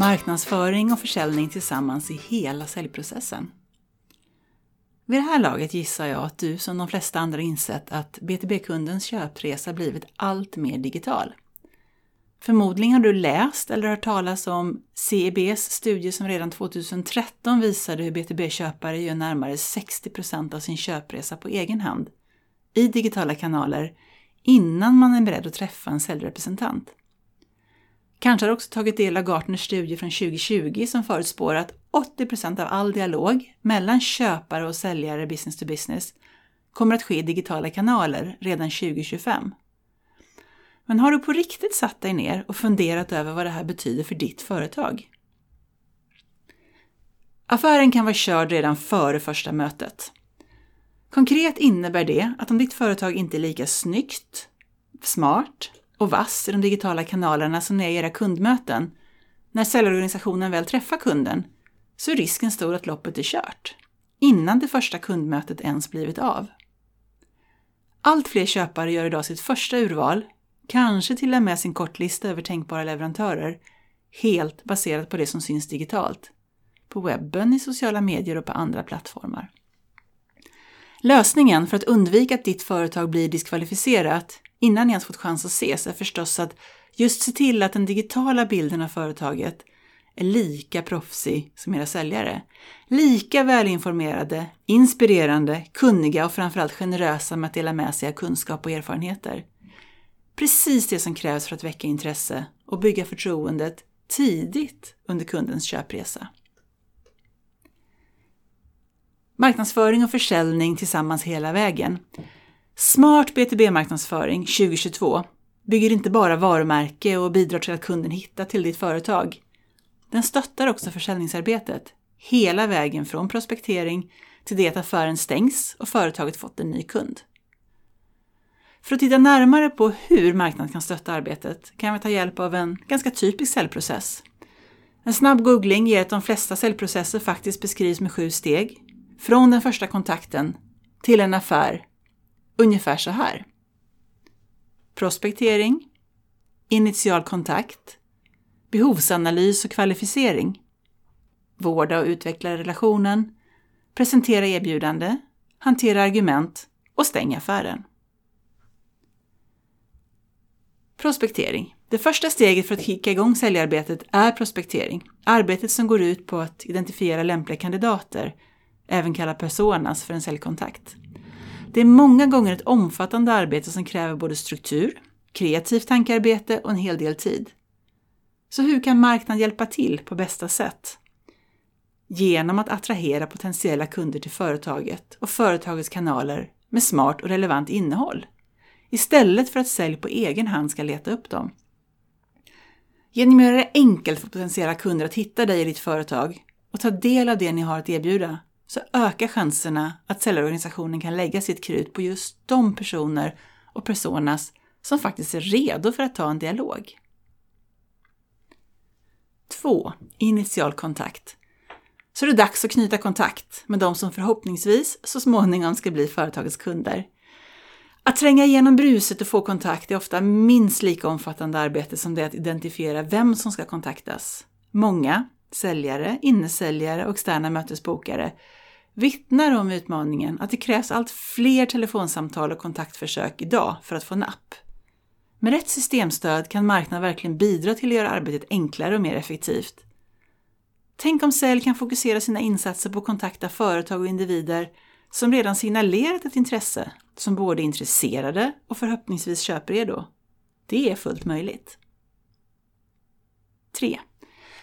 Marknadsföring och försäljning tillsammans i hela säljprocessen. Vid det här laget gissar jag att du som de flesta andra insett att BTB-kundens köpresa blivit allt mer digital. Förmodligen har du läst eller hört talas om CEBs studie som redan 2013 visade hur BTB-köpare gör närmare 60% av sin köpresa på egen hand i digitala kanaler innan man är beredd att träffa en säljrepresentant. Kanske har du också tagit del av Gartners studie från 2020 som förutspår att 80% av all dialog mellan köpare och säljare business to business kommer att ske i digitala kanaler redan 2025. Men har du på riktigt satt dig ner och funderat över vad det här betyder för ditt företag? Affären kan vara körd redan före första mötet. Konkret innebär det att om ditt företag inte är lika snyggt, smart och vass i de digitala kanalerna som ni är i era kundmöten, när säljorganisationen väl träffar kunden, så är risken stor att loppet är kört, innan det första kundmötet ens blivit av. Allt fler köpare gör idag sitt första urval, kanske till och med sin kortlista över tänkbara leverantörer, helt baserat på det som syns digitalt. På webben, i sociala medier och på andra plattformar. Lösningen för att undvika att ditt företag blir diskvalificerat innan ni ens fått chans att ses är förstås att just se till att den digitala bilden av företaget är lika proffsig som era säljare. Lika välinformerade, inspirerande, kunniga och framförallt generösa med att dela med sig av kunskap och erfarenheter. Precis det som krävs för att väcka intresse och bygga förtroendet tidigt under kundens köpresa. Marknadsföring och försäljning tillsammans hela vägen. Smart B2B-marknadsföring 2022 bygger inte bara varumärke och bidrar till att kunden hittar till ditt företag. Den stöttar också försäljningsarbetet, hela vägen från prospektering till det att affären stängs och företaget fått en ny kund. För att titta närmare på hur marknaden kan stötta arbetet kan vi ta hjälp av en ganska typisk säljprocess. En snabb googling ger att de flesta säljprocesser faktiskt beskrivs med sju steg. Från den första kontakten till en affär ungefär så här. Prospektering, initial kontakt, behovsanalys och kvalificering, vårda och utveckla relationen, presentera erbjudande, hantera argument och stäng affären. Prospektering. Det första steget för att kicka igång säljarbetet är prospektering. Arbetet som går ut på att identifiera lämpliga kandidater, även kallat personas för en säljkontakt. Det är många gånger ett omfattande arbete som kräver både struktur, kreativt tankearbete och en hel del tid. Så hur kan marknaden hjälpa till på bästa sätt? Genom att attrahera potentiella kunder till företaget och företagets kanaler med smart och relevant innehåll. Istället för att sälj på egen hand ska leta upp dem. Genom att göra det enkelt för potentiella kunder att hitta dig i ditt företag och ta del av det ni har att erbjuda så ökar chanserna att säljorganisationen kan lägga sitt krut på just de personer och personas som faktiskt är redo för att ta en dialog. 2. Initial kontakt. Så är det dags att knyta kontakt med de som förhoppningsvis så småningom ska bli företagets kunder. Att tränga igenom bruset och få kontakt är ofta minst lika omfattande arbete som det att identifiera vem som ska kontaktas. Många, säljare, innesäljare och externa mötesbokare, vittnar om utmaningen att det krävs allt fler telefonsamtal och kontaktförsök idag för att få napp. Med rätt systemstöd kan marknaden verkligen bidra till att göra arbetet enklare och mer effektivt. Tänk om Sälj kan fokusera sina insatser på att kontakta företag och individer som redan signalerat ett intresse, som både är intresserade och förhoppningsvis köpredo. Det är fullt möjligt. 3.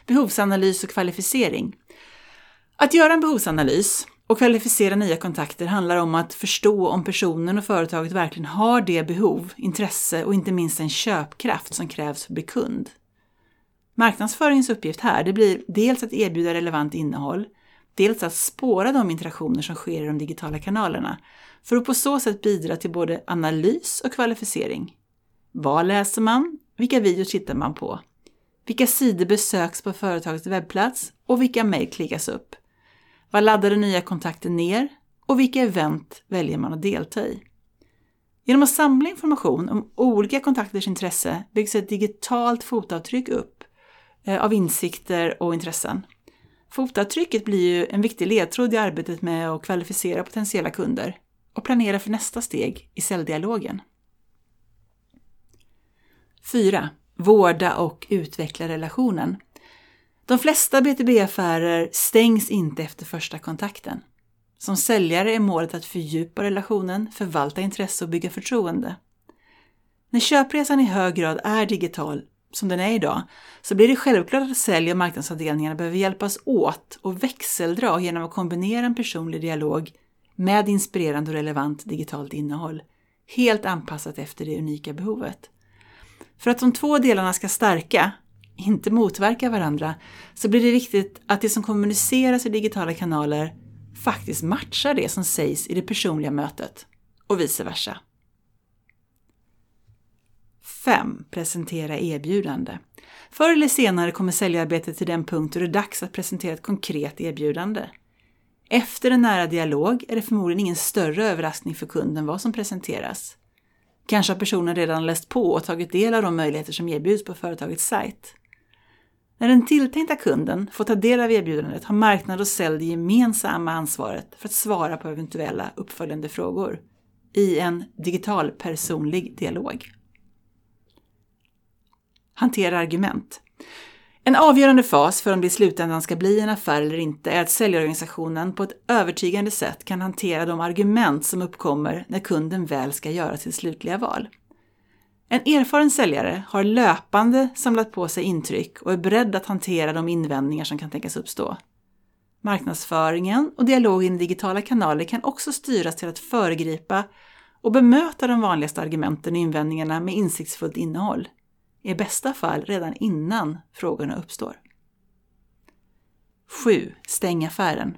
Behovsanalys och kvalificering. Att göra en behovsanalys och kvalificera nya kontakter handlar om att förstå om personen och företaget verkligen har det behov, intresse och inte minst den köpkraft som krävs för att bli kund. Marknadsföringens uppgift här det blir dels att erbjuda relevant innehåll, dels att spåra de interaktioner som sker i de digitala kanalerna för att på så sätt bidra till både analys och kvalificering. Vad läser man? Vilka videos tittar man på? Vilka sidor besöks på företagets webbplats och vilka mejl klickas upp? Vad laddar den nya kontakten ner? Och vilka event väljer man att delta i? Genom att samla information om olika kontakters intresse byggs ett digitalt fotavtryck upp eh, av insikter och intressen. Fotavtrycket blir ju en viktig ledtråd i arbetet med att kvalificera potentiella kunder och planera för nästa steg i säljdialogen. 4. Vårda och utveckla relationen. De flesta B2B-affärer stängs inte efter första kontakten. Som säljare är målet att fördjupa relationen, förvalta intresse och bygga förtroende. När köpresan i hög grad är digital, som den är idag, så blir det självklart att sälj och marknadsavdelningarna behöver hjälpas åt och växeldra genom att kombinera en personlig dialog med inspirerande och relevant digitalt innehåll, helt anpassat efter det unika behovet. För att de två delarna ska stärka, inte motverkar varandra, så blir det viktigt att det som kommuniceras i digitala kanaler faktiskt matchar det som sägs i det personliga mötet och vice versa. 5. Presentera erbjudande. Förr eller senare kommer säljarbetet till den punkt då det är dags att presentera ett konkret erbjudande. Efter en nära dialog är det förmodligen ingen större överraskning för kunden vad som presenteras. Kanske har personen redan läst på och tagit del av de möjligheter som erbjuds på företagets sajt. När den tilltänkta kunden får ta del av erbjudandet har marknad och sälj det gemensamma ansvaret för att svara på eventuella uppföljande frågor i en digital personlig dialog. Hantera argument. En avgörande fas för om det i slutändan ska bli en affär eller inte är att säljorganisationen på ett övertygande sätt kan hantera de argument som uppkommer när kunden väl ska göra sitt slutliga val. En erfaren säljare har löpande samlat på sig intryck och är beredd att hantera de invändningar som kan tänkas uppstå. Marknadsföringen och dialogen i digitala kanaler kan också styras till att föregripa och bemöta de vanligaste argumenten och invändningarna med insiktsfullt innehåll. I bästa fall redan innan frågorna uppstår. 7. Stäng affären.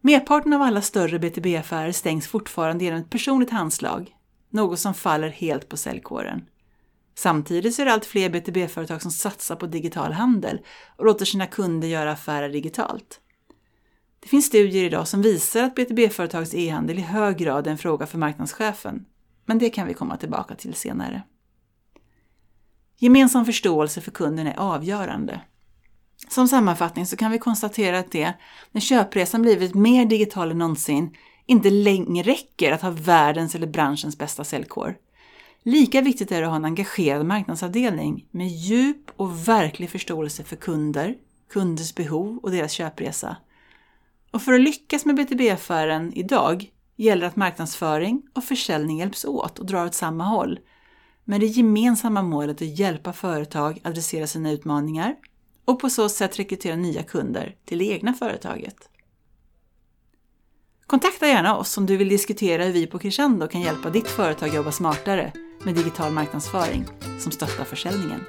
Merparten av alla större B2B-affärer stängs fortfarande genom ett personligt handslag, något som faller helt på säljkåren. Samtidigt så är det allt fler B2B-företag som satsar på digital handel och låter sina kunder göra affärer digitalt. Det finns studier idag som visar att B2B-företags e-handel i hög grad är en fråga för marknadschefen, men det kan vi komma tillbaka till senare. Gemensam förståelse för kunden är avgörande. Som sammanfattning så kan vi konstatera att det, när köpresan blivit mer digital än någonsin, inte längre räcker att ha världens eller branschens bästa säljkår. Lika viktigt är det att ha en engagerad marknadsavdelning med djup och verklig förståelse för kunder, kunders behov och deras köpresa. Och för att lyckas med B2B-affären idag gäller att marknadsföring och försäljning hjälps åt och drar åt samma håll med det gemensamma målet att hjälpa företag adressera sina utmaningar och på så sätt rekrytera nya kunder till det egna företaget. Kontakta gärna oss om du vill diskutera hur vi på Crescendo kan hjälpa ditt företag jobba smartare med digital marknadsföring som stöttar försäljningen.